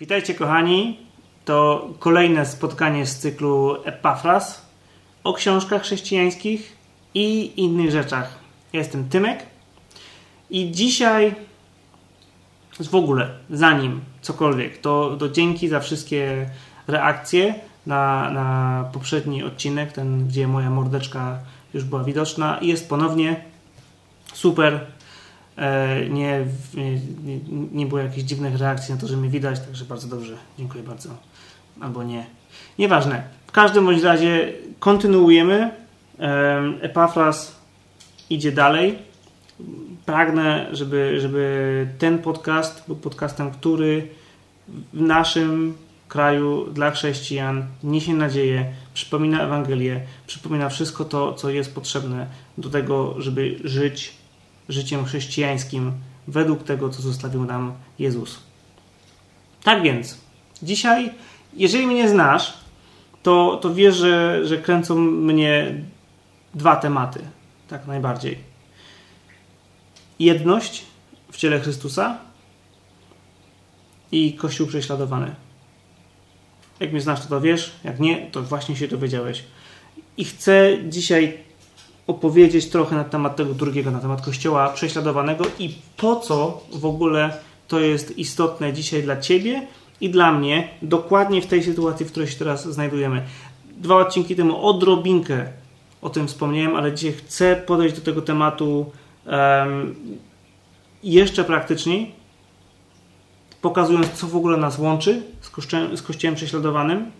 Witajcie kochani. To kolejne spotkanie z cyklu Epafras o książkach chrześcijańskich i innych rzeczach. Ja jestem Tymek i dzisiaj w ogóle, zanim cokolwiek, to, to dzięki za wszystkie reakcje na, na poprzedni odcinek, ten gdzie moja mordeczka już była widoczna. Jest ponownie super. E, nie, nie, nie było jakichś dziwnych reakcji na to, że mnie widać, także bardzo dobrze. Dziękuję bardzo. Albo nie. Nieważne. W każdym bądź razie kontynuujemy. E, Epafras idzie dalej. Pragnę, żeby, żeby ten podcast był podcastem, który w naszym kraju dla chrześcijan niesie nadzieję, przypomina Ewangelię, przypomina wszystko to, co jest potrzebne do tego, żeby żyć życiem chrześcijańskim według tego, co zostawił nam Jezus. Tak więc, dzisiaj, jeżeli mnie znasz, to, to wiesz, że, że kręcą mnie dwa tematy, tak najbardziej. Jedność w ciele Chrystusa i Kościół prześladowany. Jak mnie znasz, to to wiesz. Jak nie, to właśnie się dowiedziałeś. I chcę dzisiaj opowiedzieć trochę na temat tego drugiego, na temat Kościoła prześladowanego i po co w ogóle to jest istotne dzisiaj dla Ciebie i dla mnie, dokładnie w tej sytuacji, w której się teraz znajdujemy. Dwa odcinki temu odrobinkę o tym wspomniałem, ale dzisiaj chcę podejść do tego tematu um, jeszcze praktyczniej, pokazując, co w ogóle nas łączy z kościołem, z kościołem prześladowanym,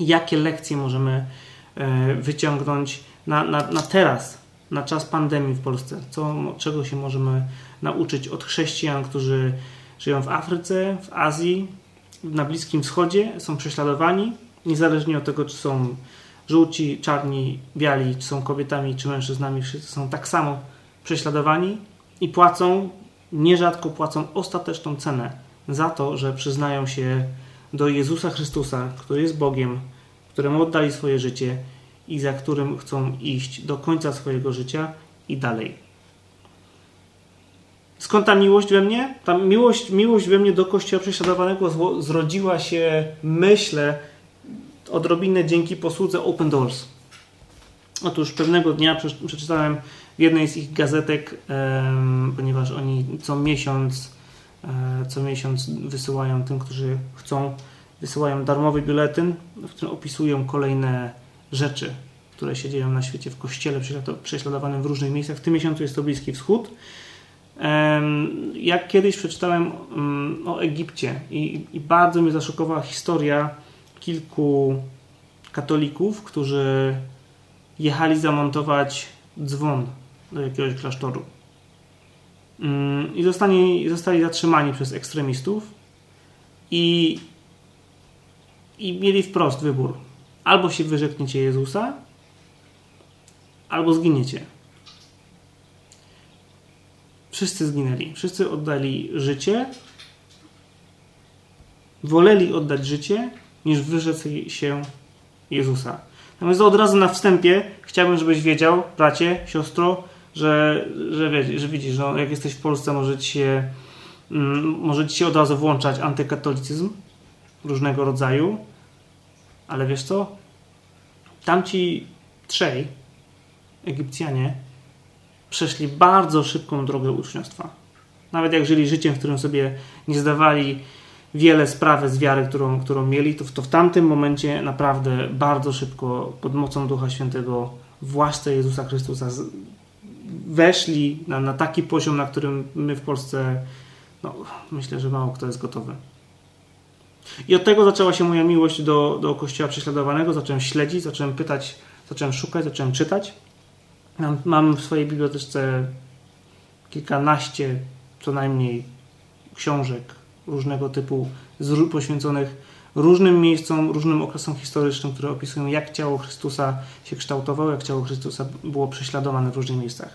jakie lekcje możemy e, wyciągnąć na, na, na teraz, na czas pandemii w Polsce, co, czego się możemy nauczyć od chrześcijan, którzy żyją w Afryce, w Azji, na Bliskim Wschodzie, są prześladowani, niezależnie od tego, czy są żółci, czarni, biali, czy są kobietami, czy mężczyznami, wszyscy są tak samo prześladowani i płacą, nierzadko płacą ostateczną cenę za to, że przyznają się do Jezusa Chrystusa, który jest Bogiem, któremu oddali swoje życie i za którym chcą iść do końca swojego życia i dalej. Skąd ta miłość we mnie? Ta miłość, miłość we mnie do Kościoła prześladowanego zrodziła się, myślę, odrobinę dzięki posłudze Open Doors. Otóż pewnego dnia przeczytałem w jednej z ich gazetek, ponieważ oni co miesiąc, e, co miesiąc wysyłają tym, którzy chcą, wysyłają darmowy biuletyn, w którym opisują kolejne rzeczy, które się dzieją na świecie, w kościele prześladowanym w różnych miejscach. W tym miesiącu jest to Bliski Wschód. Jak kiedyś przeczytałem mm, o Egipcie i, i bardzo mnie zaszokowała historia kilku katolików, którzy jechali zamontować dzwon do jakiegoś klasztoru. Mm, I zostali, zostali zatrzymani przez ekstremistów i, i mieli wprost wybór albo się wyrzekniecie Jezusa, albo zginiecie. Wszyscy zginęli. Wszyscy oddali życie. Woleli oddać życie, niż wyrzec się Jezusa. Natomiast od razu na wstępie chciałbym, żebyś wiedział, bracie, siostro, że, że, że widzisz, no, jak jesteś w Polsce, może ci, się, mm, może się od razu włączać antykatolicyzm różnego rodzaju ale wiesz co? Tamci trzej Egipcjanie przeszli bardzo szybką drogę uczniostwa. Nawet jak żyli życiem, w którym sobie nie zdawali wiele sprawy z wiary, którą, którą mieli, to w, to w tamtym momencie naprawdę bardzo szybko pod mocą Ducha Świętego w łasce Jezusa Chrystusa weszli na, na taki poziom, na którym my w Polsce no, myślę, że mało kto jest gotowy. I od tego zaczęła się moja miłość do, do Kościoła prześladowanego. Zacząłem śledzić, zacząłem pytać, zacząłem szukać, zacząłem czytać. Mam, mam w swojej bibliotece kilkanaście co najmniej książek różnego typu poświęconych różnym miejscom, różnym okresom historycznym, które opisują, jak ciało Chrystusa się kształtowało, jak ciało Chrystusa było prześladowane w różnych miejscach.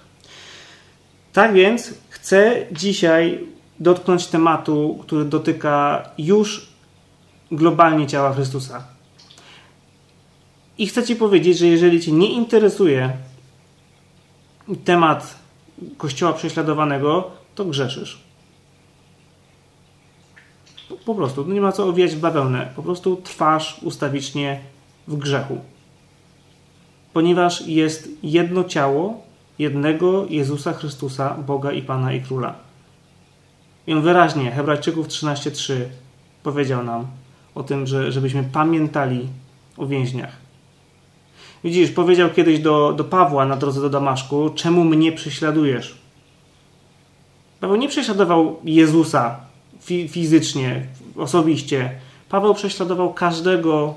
Tak więc chcę dzisiaj dotknąć tematu, który dotyka już globalnie ciała Chrystusa. I chcę Ci powiedzieć, że jeżeli Cię nie interesuje temat Kościoła prześladowanego, to grzeszysz. Po, prostu, no nie ma co owijać w bawełnę. Po prostu trwasz ustawicznie w grzechu. Ponieważ jest jedno ciało jednego Jezusa Chrystusa, Boga i Pana i Króla. I on wyraźnie, Hebrajczyków 13:3 powiedział nam o tym, że, żebyśmy pamiętali o więźniach. Widzisz, powiedział kiedyś do, do Pawła na drodze do Damaszku, czemu mnie prześladujesz? Paweł nie prześladował Jezusa fi fizycznie, osobiście. Paweł prześladował każdego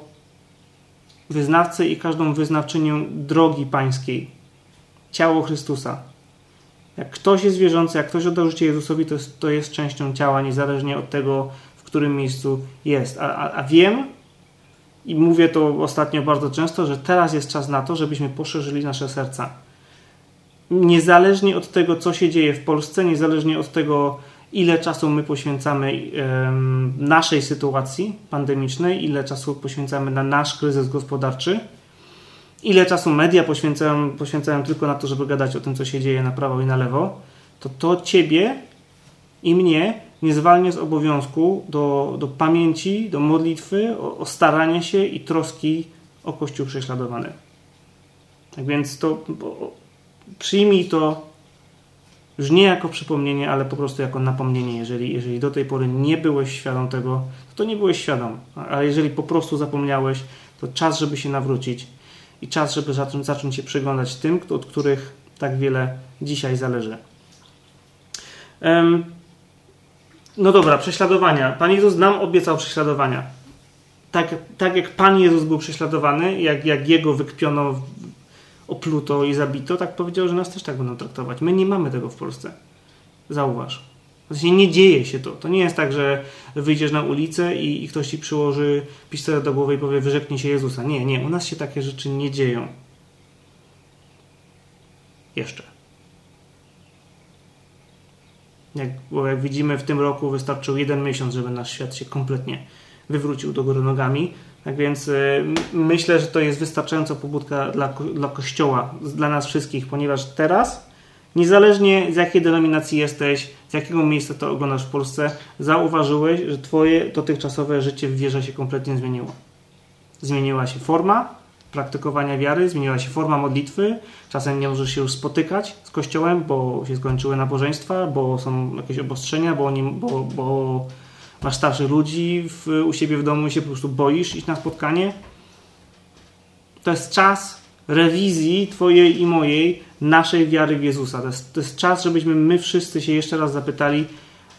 wyznawcę i każdą wyznawczynię drogi pańskiej. Ciało Chrystusa. Jak ktoś jest wierzący, jak ktoś oddał życie Jezusowi, to jest, to jest częścią ciała, niezależnie od tego, którym miejscu jest. A, a, a wiem, i mówię to ostatnio bardzo często, że teraz jest czas na to, żebyśmy poszerzyli nasze serca. Niezależnie od tego, co się dzieje w Polsce, niezależnie od tego, ile czasu my poświęcamy naszej sytuacji pandemicznej, ile czasu poświęcamy na nasz kryzys gospodarczy, ile czasu media poświęcają, poświęcają tylko na to, żeby gadać o tym, co się dzieje na prawo i na lewo, to to ciebie i mnie nie zwalnia z obowiązku do, do pamięci, do modlitwy, o, o staranie się i troski o Kościół prześladowany. Tak więc to przyjmij to już nie jako przypomnienie, ale po prostu jako napomnienie. Jeżeli, jeżeli do tej pory nie byłeś świadom tego, to nie byłeś świadom. Ale jeżeli po prostu zapomniałeś, to czas, żeby się nawrócić i czas, żeby zacząć, zacząć się przyglądać tym, od których tak wiele dzisiaj zależy. No dobra, prześladowania. Pan Jezus nam obiecał prześladowania. Tak, tak jak Pan Jezus był prześladowany, jak, jak Jego wykpiono, opluto i zabito, tak powiedział, że nas też tak będą traktować. My nie mamy tego w Polsce. Zauważ. Właśnie nie dzieje się to. To nie jest tak, że wyjdziesz na ulicę i, i ktoś ci przyłoży pistolet do głowy i powie wyrzeknij się Jezusa. Nie, nie. U nas się takie rzeczy nie dzieją. Jeszcze. Jak, bo jak widzimy, w tym roku wystarczył jeden miesiąc, żeby nasz świat się kompletnie wywrócił do góry nogami. Tak więc y, myślę, że to jest wystarczająca pobudka dla, dla Kościoła, dla nas wszystkich, ponieważ teraz, niezależnie z jakiej denominacji jesteś, z jakiego miejsca to oglądasz w Polsce, zauważyłeś, że Twoje dotychczasowe życie w wierze się kompletnie zmieniło. Zmieniła się forma, praktykowania wiary, zmieniła się forma modlitwy. Czasem nie możesz się już spotykać z Kościołem, bo się skończyły nabożeństwa, bo są jakieś obostrzenia, bo, bo, bo masz starszych ludzi w, u siebie w domu i się po prostu boisz iść na spotkanie. To jest czas rewizji Twojej i mojej, naszej wiary w Jezusa. To jest, to jest czas, żebyśmy my wszyscy się jeszcze raz zapytali,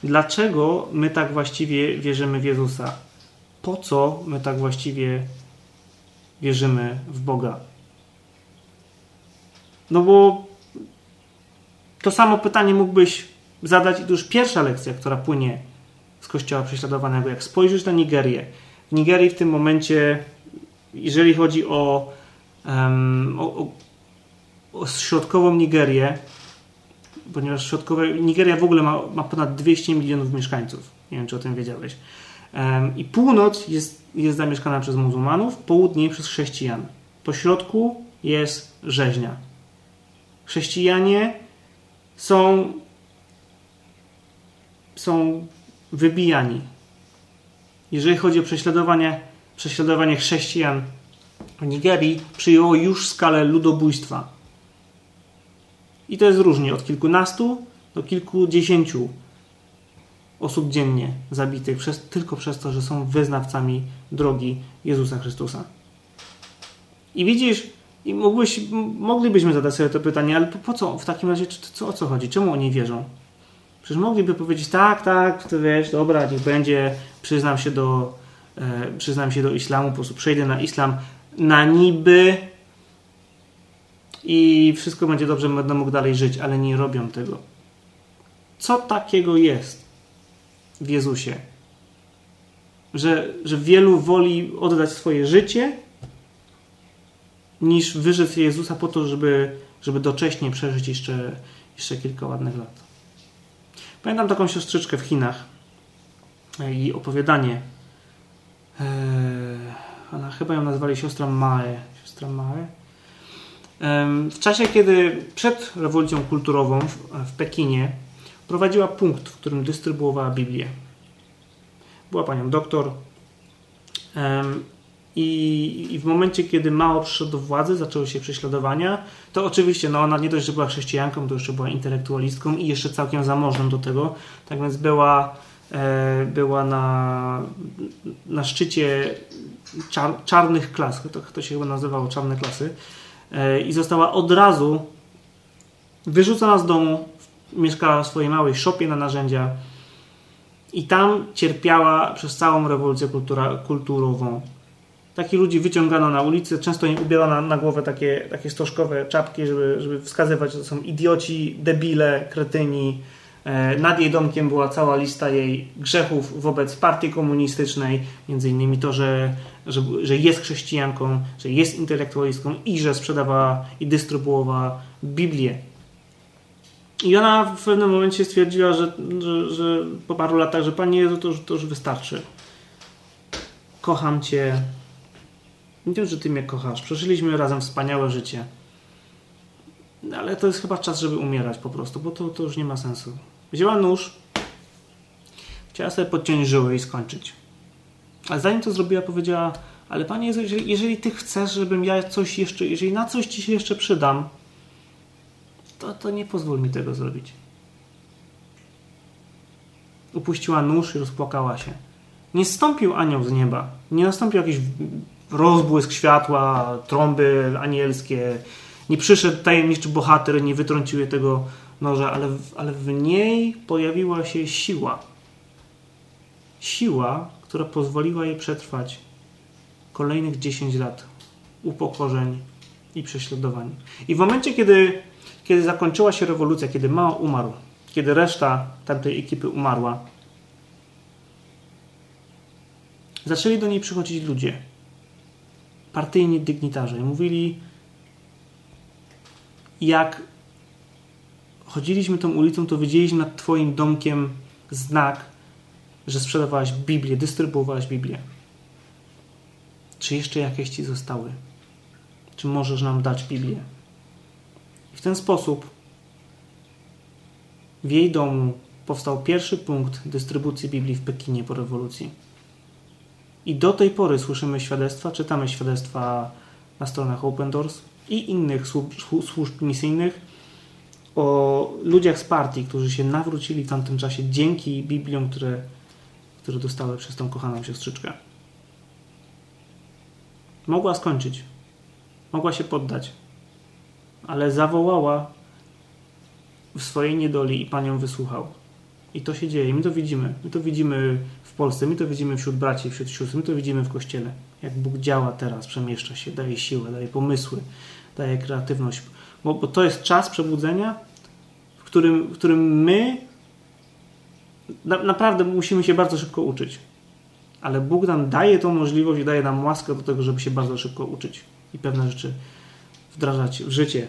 dlaczego my tak właściwie wierzymy w Jezusa? Po co my tak właściwie wierzymy w Boga. No bo to samo pytanie mógłbyś zadać i to już pierwsza lekcja, która płynie z kościoła prześladowanego. Jak spojrzysz na Nigerię, w Nigerii w tym momencie, jeżeli chodzi o, um, o, o, środkową Nigerię, ponieważ środkowe, Nigeria w ogóle ma, ma ponad 200 milionów mieszkańców. Nie wiem, czy o tym wiedziałeś. I północ jest jest zamieszkana przez muzułmanów, południe przez chrześcijan. Po środku jest rzeźnia. Chrześcijanie są, są wybijani. Jeżeli chodzi o prześladowanie, prześladowanie chrześcijan w Nigerii, przyjęło już skalę ludobójstwa. I to jest różnie, od kilkunastu do kilkudziesięciu osób dziennie zabitych przez, tylko przez to, że są wyznawcami drogi Jezusa Chrystusa. I widzisz, i mógłbyś, moglibyśmy zadać sobie to pytanie, ale po, po co w takim razie, co, o co chodzi? Czemu oni wierzą? Przecież mogliby powiedzieć, tak, tak, to wiesz, dobra, niech będzie, przyznam się do, e, przyznam się do islamu, po prostu przejdę na islam na niby i wszystko będzie dobrze, będę mógł dalej żyć, ale nie robią tego. Co takiego jest w Jezusie. Że, że wielu woli oddać swoje życie, niż wyrzec Jezusa po to, żeby, żeby docześnie przeżyć jeszcze, jeszcze kilka ładnych lat. Pamiętam taką siostrzyczkę w Chinach i opowiadanie. Eee, ona chyba ją nazwali siostrą Mae. Siostra Mae. W czasie, kiedy przed rewolucją kulturową w, w Pekinie prowadziła punkt, w którym dystrybuowała Biblię. była panią doktor. I, I, w momencie, kiedy Mao przyszedł do władzy, zaczęły się prześladowania, to oczywiście no, ona nie dość, że była chrześcijanką, to jeszcze była intelektualistką i jeszcze całkiem zamożną do tego. Tak więc była, e, była na, na szczycie czar, czarnych klas, to, to się chyba nazywało czarne klasy, e, i została od razu wyrzucona z domu, mieszkała w swojej małej szopie na narzędzia i tam cierpiała przez całą rewolucję kultura, kulturową. Takich ludzi wyciągano na ulicę, często im ubierano na, głowę takie, takie stożkowe czapki, żeby, żeby wskazywać, że to są idioci, debile, kretyni. E, nad jej domkiem była cała lista jej grzechów wobec partii komunistycznej, między innymi to, że, że, że jest chrześcijanką, że jest intelektualistką i że sprzedawała i dystrybuowała Biblię. I ona w pewnym momencie stwierdziła, że, że, że po paru latach, że Panie Jezu, to, to już wystarczy. Kocham Cię, wiem, że Ty mnie kochasz. Przeżyliśmy razem wspaniałe życie. Ale to jest chyba czas, żeby umierać po prostu, bo to, to już nie ma sensu. Wzięła nóż, chciała sobie podciąć żyły i skończyć. Ale zanim to zrobiła, powiedziała, ale Panie Jezu, jeżeli, jeżeli Ty chcesz, żebym ja coś jeszcze, jeżeli na coś Ci się jeszcze przydam, to, to nie pozwól mi tego zrobić. Upuściła nóż i rozpłakała się. Nie stąpił anioł z nieba. Nie nastąpił jakiś rozbłysk światła, trąby anielskie. Nie przyszedł tajemniczy bohater, nie wytrącił tego noża, ale, ale w niej pojawiła się siła. Siła, która pozwoliła jej przetrwać kolejnych 10 lat upokorzeń i prześladowań. I w momencie, kiedy, kiedy zakończyła się rewolucja, kiedy Mao umarł, kiedy reszta tamtej ekipy umarła, zaczęli do niej przychodzić ludzie partyjni dygnitarze. Mówili, jak chodziliśmy tą ulicą, to widzieliśmy nad Twoim domkiem znak, że sprzedawałaś Biblię, dystrybuowałaś Biblię. Czy jeszcze jakieś Ci zostały? Czy możesz nam dać Biblię? I w ten sposób w jej domu powstał pierwszy punkt dystrybucji Biblii w Pekinie po rewolucji. I do tej pory słyszymy świadectwa, czytamy świadectwa na stronach Open Doors i innych służb misyjnych o ludziach z partii, którzy się nawrócili w tamtym czasie dzięki Bibliom, które, które dostały przez tą kochaną siostrzyczkę. Mogła skończyć. Mogła się poddać. Ale zawołała w swojej niedoli i Pan ją wysłuchał. I to się dzieje. My to widzimy. My to widzimy Polsce. My to widzimy wśród braci, wśród sióstr, my to widzimy w Kościele. Jak Bóg działa teraz, przemieszcza się, daje siłę, daje pomysły, daje kreatywność. Bo, bo to jest czas przebudzenia, w którym, w którym my na, naprawdę musimy się bardzo szybko uczyć. Ale Bóg nam daje tą możliwość i daje nam łaskę do tego, żeby się bardzo szybko uczyć i pewne rzeczy wdrażać w życie.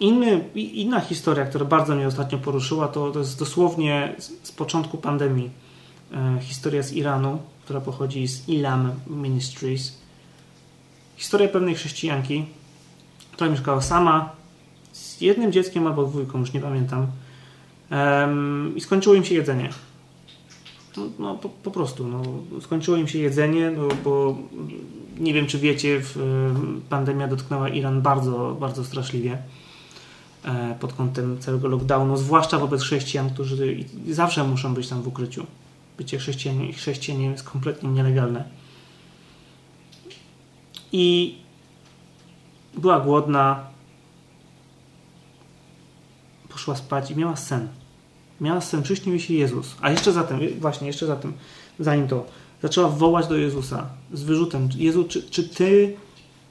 Inny, inna historia, która bardzo mnie ostatnio poruszyła, to, to jest dosłownie z, z początku pandemii. E, historia z Iranu, która pochodzi z Ilam Ministries. Historia pewnej chrześcijanki, która mieszkała sama z jednym dzieckiem albo dwójką, już nie pamiętam. I skończyło im się jedzenie. No, po, po, prostu, no, skończyło im się jedzenie, no, bo nie wiem, czy wiecie, w, pandemia dotknęła Iran bardzo, bardzo straszliwie. E, pod kątem całego lockdownu, zwłaszcza wobec chrześcijan, którzy zawsze muszą być tam w ukryciu. Bycie chrześcijaniem, chrześcijaniem jest kompletnie nielegalne. I była głodna, poszła spać i miała sen. Miała sen, przyśnił się Jezus. A jeszcze zatem, właśnie, jeszcze zatem, zanim to, zaczęła wołać do Jezusa z wyrzutem: Jezu, czy, czy ty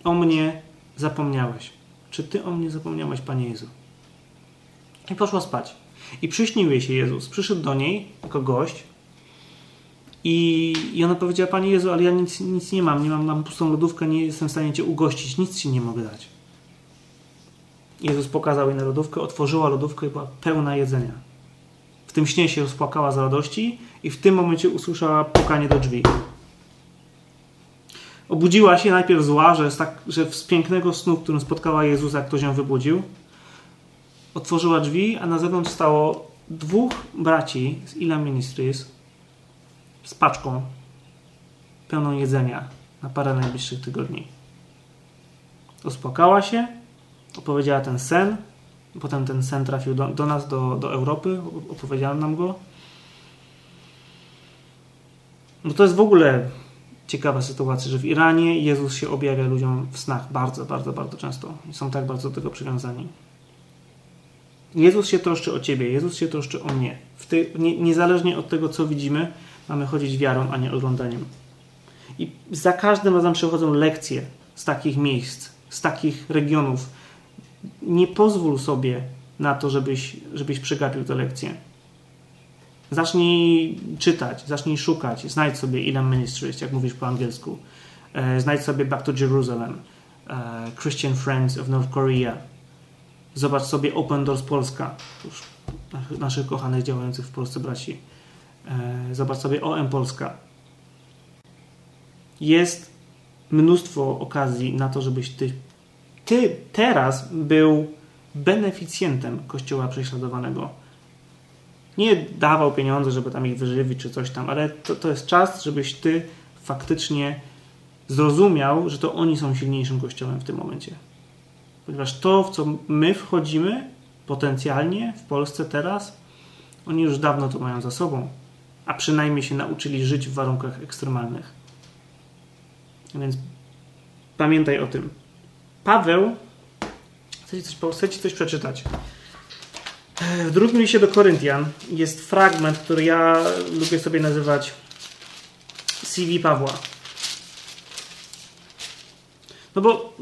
o mnie zapomniałeś? Czy ty o mnie zapomniałeś, Panie Jezu? I poszła spać. I przyśnił jej się Jezus. Przyszedł do niej jako gość i, i ona powiedziała, Panie Jezu, ale ja nic, nic nie mam, nie mam, mam pustą lodówkę, nie jestem w stanie Cię ugościć, nic Ci nie mogę dać. Jezus pokazał jej na lodówkę, otworzyła lodówkę i była pełna jedzenia. W tym śnie się rozpłakała z radości i w tym momencie usłyszała pukanie do drzwi. Obudziła się najpierw zła, że, tak, że z pięknego snu, którym spotkała Jezusa, ktoś ją wybudził otworzyła drzwi, a na zewnątrz stało dwóch braci z Ila Ministries z paczką pełną jedzenia na parę najbliższych tygodni. Uspokała się, opowiedziała ten sen, potem ten sen trafił do, do nas, do, do Europy, opowiedziała nam go. No to jest w ogóle ciekawa sytuacja, że w Iranie Jezus się objawia ludziom w snach bardzo, bardzo, bardzo często. I są tak bardzo do tego przywiązani. Jezus się troszczy o ciebie, Jezus się troszczy o mnie. Ty, nie, niezależnie od tego, co widzimy, mamy chodzić wiarą, a nie oglądaniem. I za każdym razem przychodzą lekcje z takich miejsc, z takich regionów. Nie pozwól sobie na to, żebyś, żebyś przegapił te lekcje. Zacznij czytać, zacznij szukać, znajdź sobie Elam Ministries, jak mówisz po angielsku. E, znajdź sobie Back to Jerusalem, e, Christian Friends of North Korea. Zobacz sobie Open Doors Polska, naszych kochanych działających w Polsce braci. E, zobacz sobie OM Polska. Jest mnóstwo okazji na to, żebyś ty, ty teraz był beneficjentem Kościoła prześladowanego nie dawał pieniądze, żeby tam ich wyżywić czy coś tam, ale to, to jest czas, żebyś ty faktycznie zrozumiał, że to oni są silniejszym kościołem w tym momencie. Ponieważ to, w co my wchodzimy potencjalnie w Polsce teraz, oni już dawno to mają za sobą, a przynajmniej się nauczyli żyć w warunkach ekstremalnych. Więc pamiętaj o tym. Paweł, chcę ci coś, chcę ci coś przeczytać. W drugim liście do Koryntian jest fragment, który ja lubię sobie nazywać CV Pawła. No bo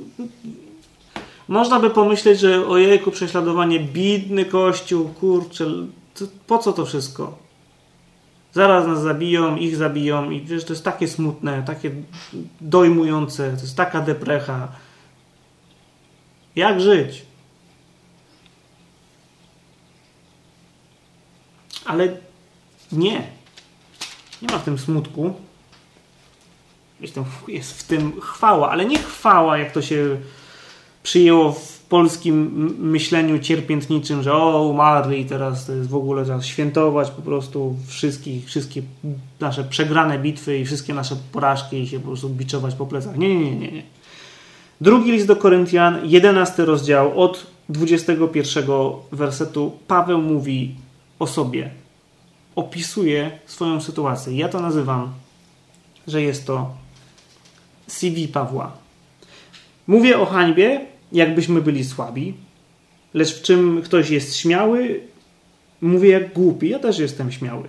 można by pomyśleć, że ojejku, prześladowanie, biedny kościół, kurczę, po co to wszystko? Zaraz nas zabiją, ich zabiją i wiesz, to jest takie smutne, takie dojmujące, to jest taka deprecha. Jak żyć? Ale nie. Nie ma w tym smutku. Jest w tym chwała, ale nie chwała, jak to się przyjęło w polskim myśleniu cierpiętniczym, że o, umarli i teraz to jest w ogóle czas świętować po prostu wszystkich, wszystkie nasze przegrane bitwy i wszystkie nasze porażki i się po prostu biczować po plecach. Nie, nie, nie, nie. Drugi list do Koryntian, 11 rozdział, od 21 wersetu Paweł mówi o sobie. Opisuje swoją sytuację. Ja to nazywam, że jest to CV Pawła. Mówię o hańbie, jakbyśmy byli słabi, lecz w czym ktoś jest śmiały, mówię jak głupi. Ja też jestem śmiały.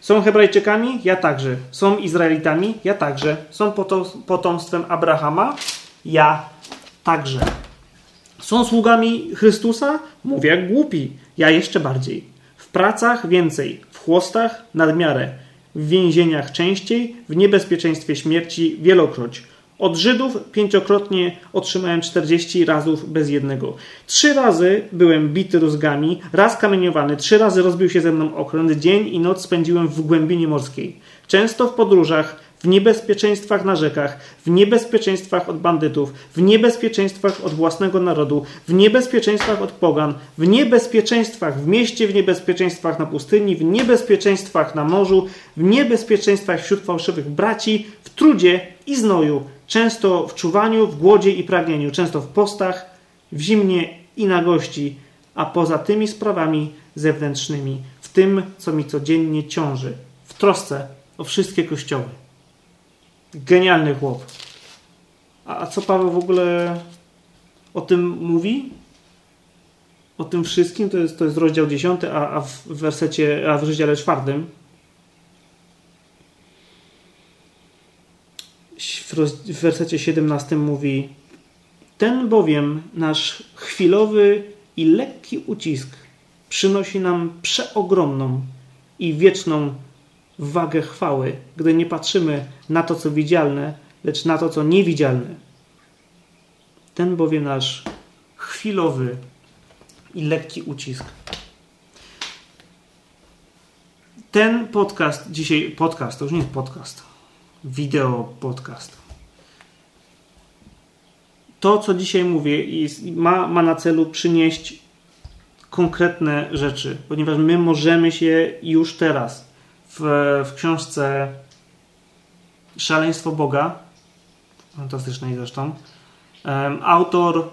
Są Hebrajczykami? Ja także. Są Izraelitami? Ja także. Są potomstwem Abrahama? Ja także. Są sługami Chrystusa? Mówię jak głupi. Ja jeszcze bardziej pracach więcej, w chłostach nadmiarę, w więzieniach częściej, w niebezpieczeństwie śmierci wielokroć. Od Żydów pięciokrotnie otrzymałem 40 razów bez jednego. Trzy razy byłem bity rózgami, raz kamieniowany, trzy razy rozbił się ze mną okręt, dzień i noc spędziłem w głębinie morskiej. Często w podróżach, w niebezpieczeństwach na rzekach, w niebezpieczeństwach od bandytów, w niebezpieczeństwach od własnego narodu, w niebezpieczeństwach od pogan, w niebezpieczeństwach w mieście, w niebezpieczeństwach na pustyni, w niebezpieczeństwach na morzu, w niebezpieczeństwach wśród fałszywych braci, w trudzie i znoju, często w czuwaniu, w głodzie i pragnieniu, często w postach, w zimnie i nagości, a poza tymi sprawami zewnętrznymi, w tym, co mi codziennie ciąży, w trosce o wszystkie kościoły. Genialny chłop. A co Paweł w ogóle o tym mówi? O tym wszystkim to jest, to jest rozdział 10, a, a w wersecie, a w rozdziale 4 w wersecie 17 mówi ten bowiem nasz chwilowy i lekki ucisk przynosi nam przeogromną i wieczną wagę chwały, gdy nie patrzymy na to, co widzialne, lecz na to, co niewidzialne. Ten bowiem nasz chwilowy i lekki ucisk. Ten podcast dzisiaj, podcast, to już nie jest podcast, wideo podcast. To, co dzisiaj mówię, jest, ma, ma na celu przynieść konkretne rzeczy, ponieważ my możemy się już teraz w, w książce Szaleństwo Boga, fantastycznej zresztą, autor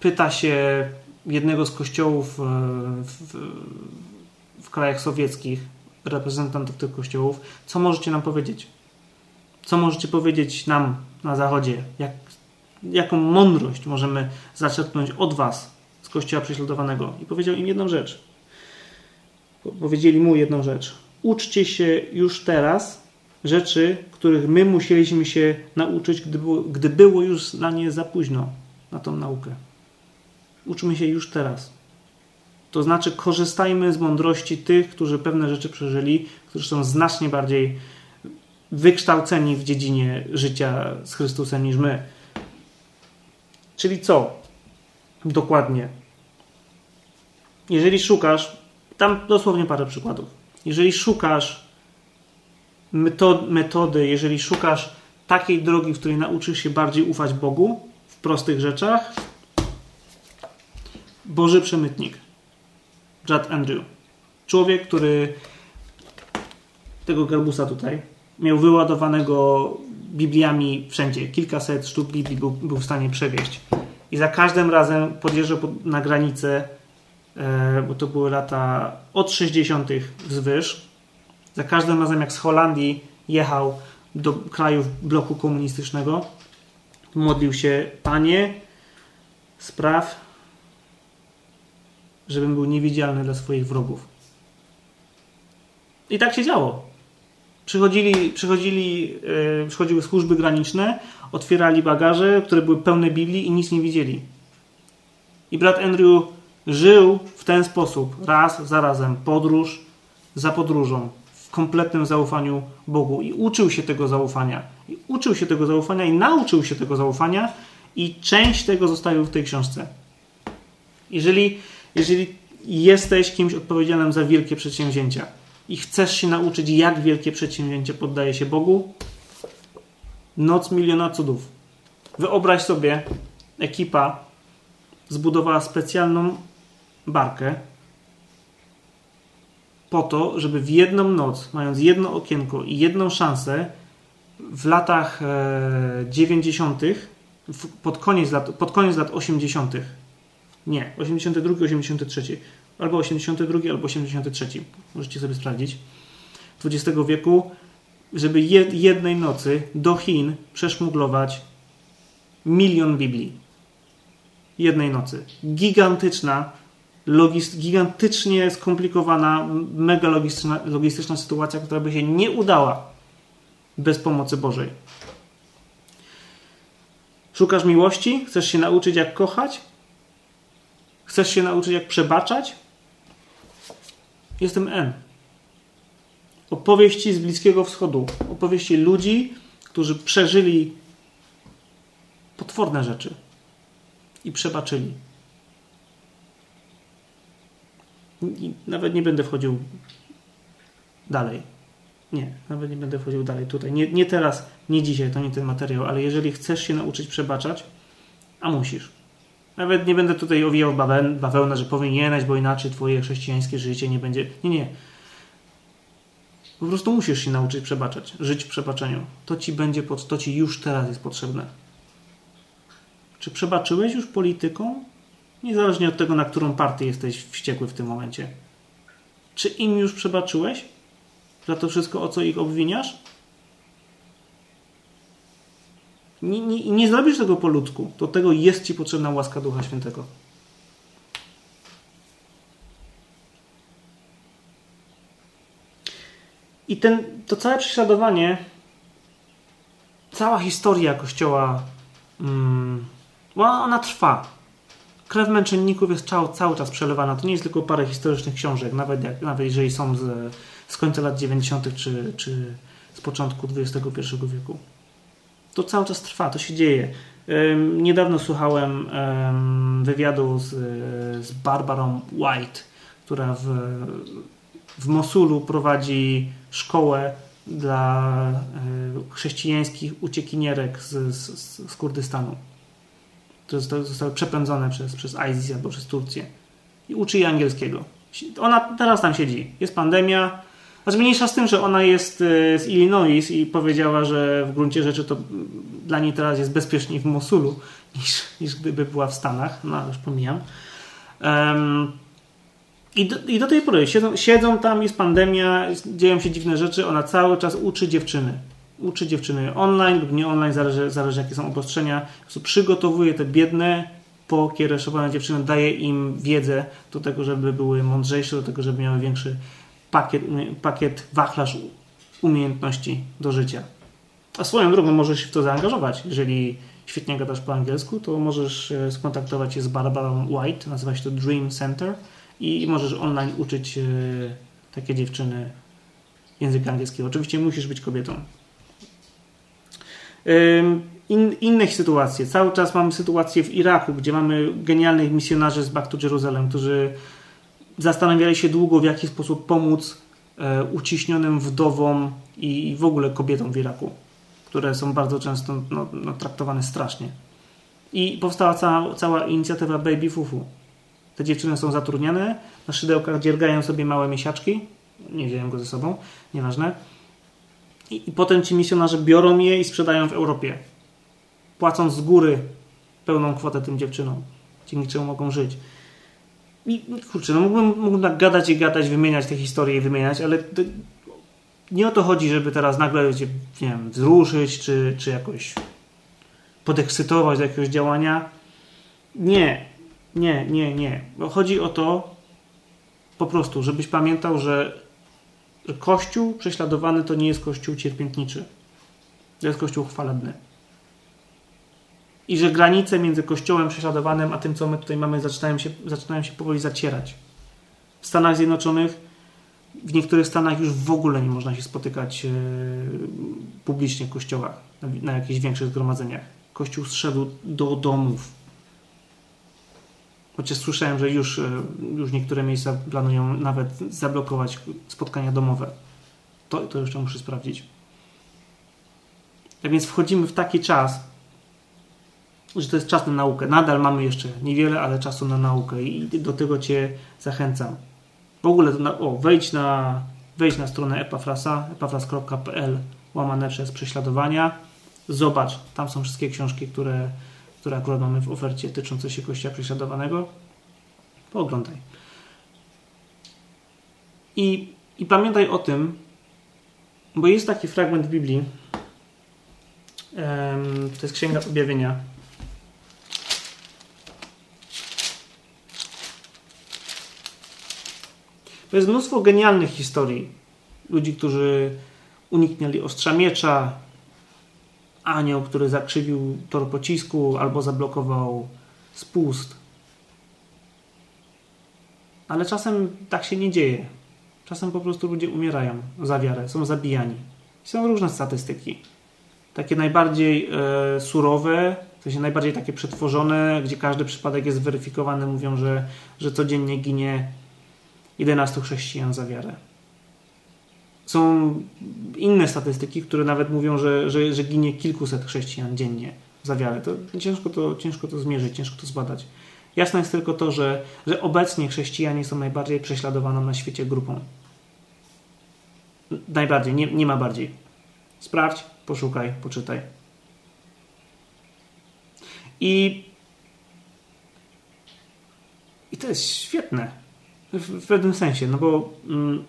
pyta się jednego z kościołów e, w, w krajach sowieckich, reprezentantów tych kościołów, co możecie nam powiedzieć? Co możecie powiedzieć nam na Zachodzie? Jak, jaką mądrość możemy zaczerpnąć od Was z kościoła prześladowanego? I powiedział im jedną rzecz. Powiedzieli mu jedną rzecz. Uczcie się już teraz rzeczy, których my musieliśmy się nauczyć, gdy było, gdy było już dla nie za późno na tą naukę. Uczmy się już teraz. To znaczy, korzystajmy z mądrości tych, którzy pewne rzeczy przeżyli, którzy są znacznie bardziej wykształceni w dziedzinie życia z Chrystusem niż my. Czyli co? Dokładnie. Jeżeli szukasz, tam dosłownie parę przykładów. Jeżeli szukasz metod, metody, jeżeli szukasz takiej drogi, w której nauczysz się bardziej ufać Bogu w prostych rzeczach, Boży przemytnik. Judd Andrew. Człowiek, który tego garbusa tutaj miał wyładowanego Bibliami wszędzie. Kilkaset sztuk Biblii był, był w stanie przewieźć. I za każdym razem podjeżdżał na granicę, bo to były lata od 60. wzwyż. Za każdym razem, jak z Holandii jechał do krajów bloku komunistycznego, modlił się: Panie, spraw, żebym był niewidzialny dla swoich wrogów. I tak się działo. Przychodzili, przychodzili, yy, przychodziły służby graniczne, otwierali bagaże, które były pełne Biblii i nic nie widzieli. I brat Andrew żył w ten sposób, raz za razem, podróż za podróżą, w kompletnym zaufaniu Bogu i uczył się tego zaufania. I uczył się tego zaufania i nauczył się tego zaufania i część tego zostawił w tej książce. Jeżeli jeżeli jesteś kimś odpowiedzialnym za wielkie przedsięwzięcia i chcesz się nauczyć, jak wielkie przedsięwzięcie poddaje się Bogu, noc miliona cudów. Wyobraź sobie, ekipa zbudowała specjalną barkę po to, żeby w jedną noc, mając jedno okienko i jedną szansę, w latach 90., e, pod koniec lat, pod koniec lat 80., nie, 82, 83. Albo 82, albo 83. Możecie sobie sprawdzić. XX wieku, żeby jednej nocy do Chin przeszmuglować milion Biblii. Jednej nocy. Gigantyczna, logist, gigantycznie skomplikowana, mega logistyczna, logistyczna sytuacja, która by się nie udała bez pomocy Bożej. Szukasz miłości? Chcesz się nauczyć, jak kochać? Chcesz się nauczyć, jak przebaczać? Jestem N. Opowieści z Bliskiego Wschodu. Opowieści ludzi, którzy przeżyli potworne rzeczy i przebaczyli. I nawet nie będę wchodził dalej. Nie, nawet nie będę wchodził dalej tutaj. Nie, nie teraz, nie dzisiaj, to nie ten materiał, ale jeżeli chcesz się nauczyć przebaczać, a musisz, nawet nie będę tutaj owijał bawełnę, że powinieneś, bo inaczej twoje chrześcijańskie życie nie będzie. Nie, nie. Po prostu musisz się nauczyć przebaczać, żyć w przebaczeniu. To ci będzie, to ci już teraz jest potrzebne. Czy przebaczyłeś już polityką? Niezależnie od tego, na którą partię jesteś wściekły w tym momencie. Czy im już przebaczyłeś? Za to wszystko, o co ich obwiniasz? Nie, nie, nie zrobisz tego po ludzku. Do tego jest Ci potrzebna łaska Ducha Świętego. I ten, to całe prześladowanie, cała historia Kościoła, mm, ona trwa. Krew męczenników jest cały, cały czas przelewana. To nie jest tylko parę historycznych książek, nawet, jak, nawet jeżeli są z, z końca lat 90. czy, czy z początku XXI wieku to cały czas trwa, to się dzieje. Niedawno słuchałem wywiadu z, z Barbarą White, która w, w Mosulu prowadzi szkołę dla e, chrześcijańskich uciekinierek z, z, z Kurdystanu, które zostały przepędzone przez, przez ISIS albo przez Turcję. i uczy jej angielskiego. Ona teraz tam siedzi. Jest pandemia. Znaczy mniejsza z tym, że ona jest e, z Illinois i powiedziała, że w gruncie rzeczy to dla niej teraz jest bezpieczniej w Mosulu niż, niż gdyby była w Stanach. No, już pomijam. Um, i do, I do tej pory siedzą, siedzą tam, jest pandemia, dzieją się dziwne rzeczy. Ona cały czas uczy dziewczyny. Uczy dziewczyny online lub nie online, zależy, zależy jakie są obostrzenia. Przygotowuje te biedne, pokiereszowane dziewczyny, daje im wiedzę do tego, żeby były mądrzejsze, do tego, żeby miały większy pakiet, pakiet wachlarz umiejętności do życia. A swoją drogą możesz się w to zaangażować. Jeżeli świetnie gadasz po angielsku, to możesz e, skontaktować się z Barbarą White, nazywa się to Dream Center i możesz online uczyć e, takie dziewczyny języka angielskiego. Oczywiście musisz być kobietą. In, inne sytuacje. Cały czas mamy sytuację w Iraku, gdzie mamy genialnych misjonarzy z Back to Jerusalem, którzy zastanawiali się długo, w jaki sposób pomóc e, uciśnionym wdowom i w ogóle kobietom w Iraku, które są bardzo często no, no, traktowane strasznie. I powstała cała, cała inicjatywa Baby Fufu. Te dziewczyny są zatrudniane, na szydełkach dziergają sobie małe miesiaczki, nie wziąłem go ze sobą, nieważne. I, I potem ci misjonarze biorą je i sprzedają w Europie, płacąc z góry pełną kwotę tym dziewczynom, dzięki czemu mogą żyć. I kurczę, no mógłbym, mógłbym tak gadać i gadać, wymieniać te historie i wymieniać, ale to, nie o to chodzi, żeby teraz nagle nie wiem, wzruszyć, czy, czy jakoś podekscytować do jakiegoś działania. Nie, nie, nie, nie. Chodzi o to po prostu, żebyś pamiętał, że Kościół prześladowany to nie jest Kościół cierpiętniczy. To jest Kościół chwalebny. I że granice między Kościołem prześladowanym a tym, co my tutaj mamy, zaczynają się, zaczynają się powoli zacierać. W Stanach Zjednoczonych, w niektórych Stanach już w ogóle nie można się spotykać e, publicznie w kościołach, na, na jakichś większych zgromadzeniach. Kościół zszedł do domów Chociaż słyszałem, że już, e, już niektóre miejsca planują nawet zablokować spotkania domowe. To, to jeszcze muszę sprawdzić. Tak więc wchodzimy w taki czas, że to jest czas na naukę. Nadal mamy jeszcze niewiele, ale czasu na naukę i do tego Cię zachęcam. W ogóle na, o, wejdź na, wejdź na stronę epafrasa, epafras.pl łamane przez prześladowania. Zobacz, tam są wszystkie książki, które które akurat mamy w ofercie tyczące się Kościoła prześladowanego, pooglądaj. I, I pamiętaj o tym, bo jest taki fragment Biblii, to jest Księga Objawienia. To jest mnóstwo genialnych historii. Ludzi, którzy uniknęli ostrza miecza, anioł, który zakrzywił tor pocisku albo zablokował spust. Ale czasem tak się nie dzieje. Czasem po prostu ludzie umierają za wiarę, są zabijani. Są różne statystyki. Takie najbardziej e, surowe, w sensie najbardziej takie przetworzone, gdzie każdy przypadek jest weryfikowany, mówią, że, że codziennie ginie 11 chrześcijan za wiarę. Są inne statystyki, które nawet mówią, że, że, że ginie kilkuset chrześcijan dziennie za wiarę. To ciężko, to ciężko to zmierzyć, ciężko to zbadać. Jasne jest tylko to, że, że obecnie chrześcijanie są najbardziej prześladowaną na świecie grupą. Najbardziej, nie, nie ma bardziej. Sprawdź, poszukaj, poczytaj. I, i to jest świetne w, w pewnym sensie, no bo mm,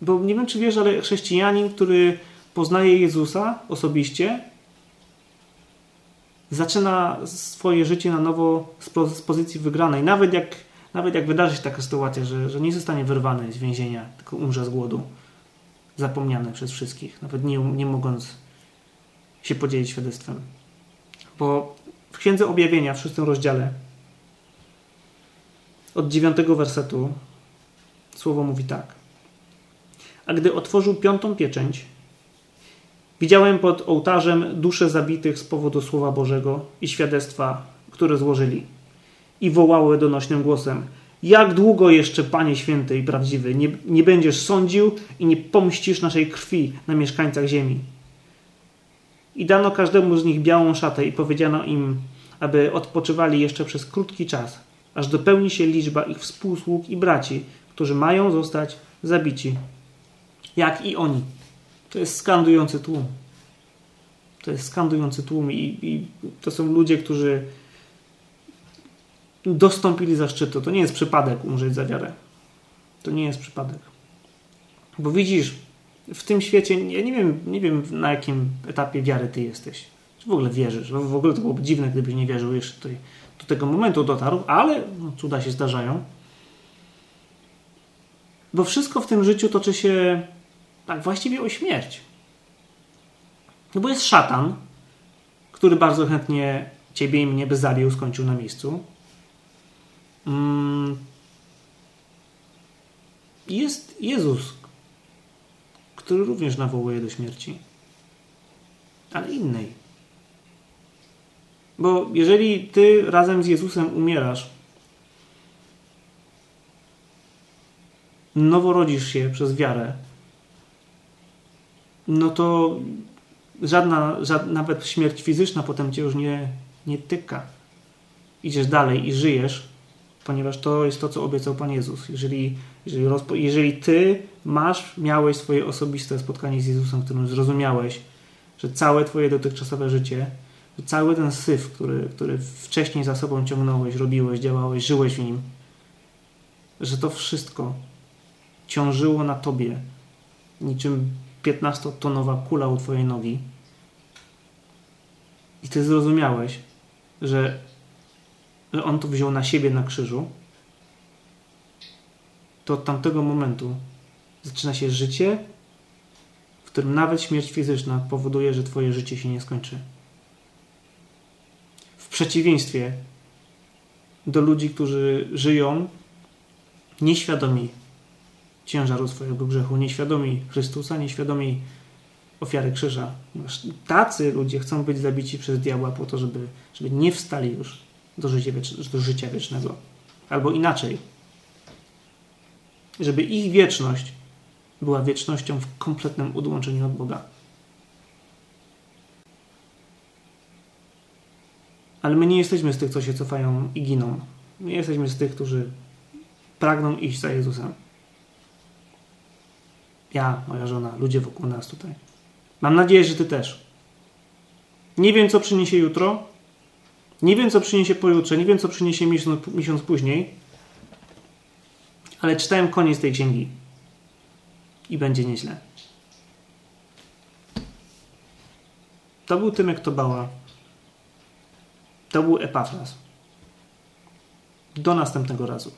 bo nie wiem, czy wiesz, ale chrześcijanin, który poznaje Jezusa osobiście, zaczyna swoje życie na nowo z pozycji wygranej. Nawet jak, nawet jak wydarzy się taka sytuacja, że, że nie zostanie wyrwany z więzienia, tylko umrze z głodu, zapomniany przez wszystkich, nawet nie, nie mogąc się podzielić świadectwem. Bo w Księdze Objawienia, w szóstym rozdziale, od dziewiątego wersetu, słowo mówi tak a gdy otworzył piątą pieczęć, widziałem pod ołtarzem dusze zabitych z powodu Słowa Bożego i świadectwa, które złożyli. I wołały donośnym głosem: Jak długo jeszcze, Panie święty i prawdziwy, nie, nie będziesz sądził i nie pomścisz naszej krwi na mieszkańcach ziemi? I dano każdemu z nich białą szatę i powiedziano im, aby odpoczywali jeszcze przez krótki czas, aż dopełni się liczba ich współsług i braci, którzy mają zostać zabici, jak i oni. To jest skandujący tłum. To jest skandujący tłum i, i to są ludzie, którzy dostąpili zaszczytu. To nie jest przypadek umrzeć za wiarę. To nie jest przypadek. Bo widzisz, w tym świecie, ja nie wiem, nie wiem na jakim etapie wiary ty jesteś. Czy w ogóle wierzysz? W ogóle to byłoby dziwne, gdybyś nie wierzył jeszcze tutaj, do tego momentu dotarł, ale no, cuda się zdarzają. Bo wszystko w tym życiu toczy się tak właściwie o śmierć. No bo jest szatan, który bardzo chętnie ciebie i mnie by zabił, skończył na miejscu. Mm. Jest Jezus, który również nawołuje do śmierci, ale innej. Bo jeżeli ty razem z Jezusem umierasz, nowo rodzisz się przez wiarę, no to żadna, żadna, nawet śmierć fizyczna potem cię już nie, nie tyka. Idziesz dalej i żyjesz, ponieważ to jest to, co obiecał Pan Jezus. Jeżeli, jeżeli, rozpo, jeżeli ty masz, miałeś swoje osobiste spotkanie z Jezusem, w którym zrozumiałeś, że całe twoje dotychczasowe życie, że cały ten syf, który, który wcześniej za sobą ciągnąłeś, robiłeś, działałeś, żyłeś w nim, że to wszystko ciążyło na tobie niczym 15-tonowa kula u twojej nogi i ty zrozumiałeś, że, że on to wziął na siebie na krzyżu, to od tamtego momentu zaczyna się życie, w którym nawet śmierć fizyczna powoduje, że twoje życie się nie skończy. W przeciwieństwie do ludzi, którzy żyją nieświadomi ciężaru swojego grzechu, nieświadomi Chrystusa, nieświadomi ofiary krzyża. Tacy ludzie chcą być zabici przez diabła po to, żeby, żeby nie wstali już do życia, do życia wiecznego. Albo inaczej, żeby ich wieczność była wiecznością w kompletnym odłączeniu od Boga. Ale my nie jesteśmy z tych, co się cofają i giną. Nie jesteśmy z tych, którzy pragną iść za Jezusem. Ja, moja żona, ludzie wokół nas tutaj. Mam nadzieję, że Ty też. Nie wiem, co przyniesie jutro. Nie wiem, co przyniesie pojutrze. Nie wiem, co przyniesie miesiąc, miesiąc później. Ale czytałem koniec tej księgi. I będzie nieźle. To był Tymek Tobała. To był Epafras. Do następnego razu.